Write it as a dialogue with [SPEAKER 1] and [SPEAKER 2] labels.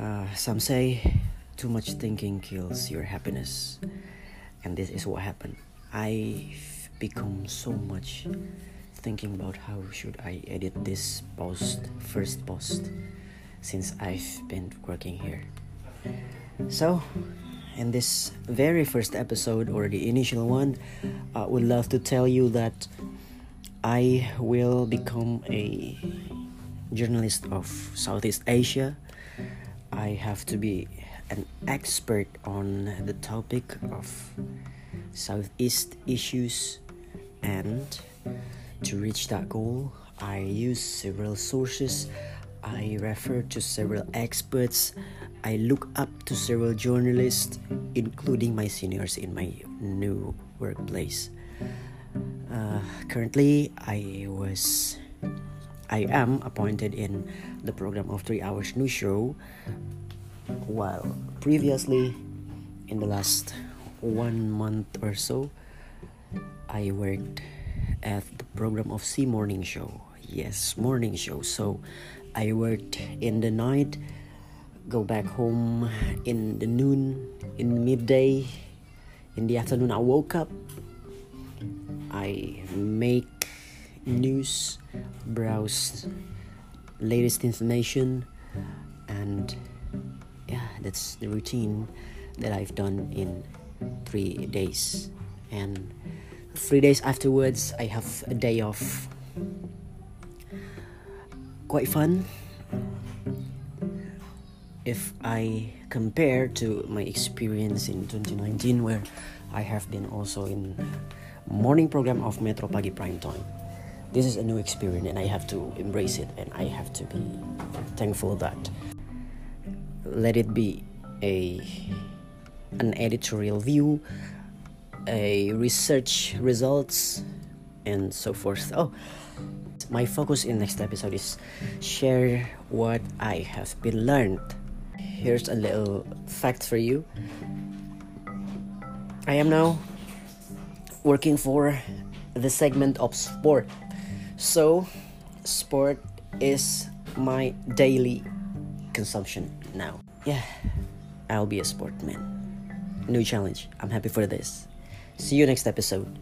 [SPEAKER 1] Uh, some say too much thinking kills your happiness, and this is what happened. I've become so much thinking about how should I edit this post, first post, since I've been working here. So, in this very first episode or the initial one, I would love to tell you that I will become a journalist of Southeast Asia. I have to be an expert on the topic of Southeast issues and to reach that goal, I use several sources. I refer to several experts. I look up to several journalists, including my seniors in my new workplace. Uh, currently, I was, I am appointed in the program of Three Hours News Show, while previously, in the last one month or so, I worked at the program of C Morning Show. Yes, morning show. So I worked in the night, go back home in the noon, in midday, in the afternoon. I woke up. I make news, browse latest information, and yeah, that's the routine that I've done in three days. And three days afterwards, I have a day off. Quite fun. If I compare to my experience in 2019, where I have been also in morning program of Metro Pagi Prime Time. This is a new experience and I have to embrace it and I have to be thankful that let it be a an editorial view a research results and so forth. Oh my focus in next episode is share what i have been learned. Here's a little fact for you. I am now working for the segment of sport so sport is my daily consumption now. Yeah i'll be a sportman. New challenge. I'm happy for this. See you next episode.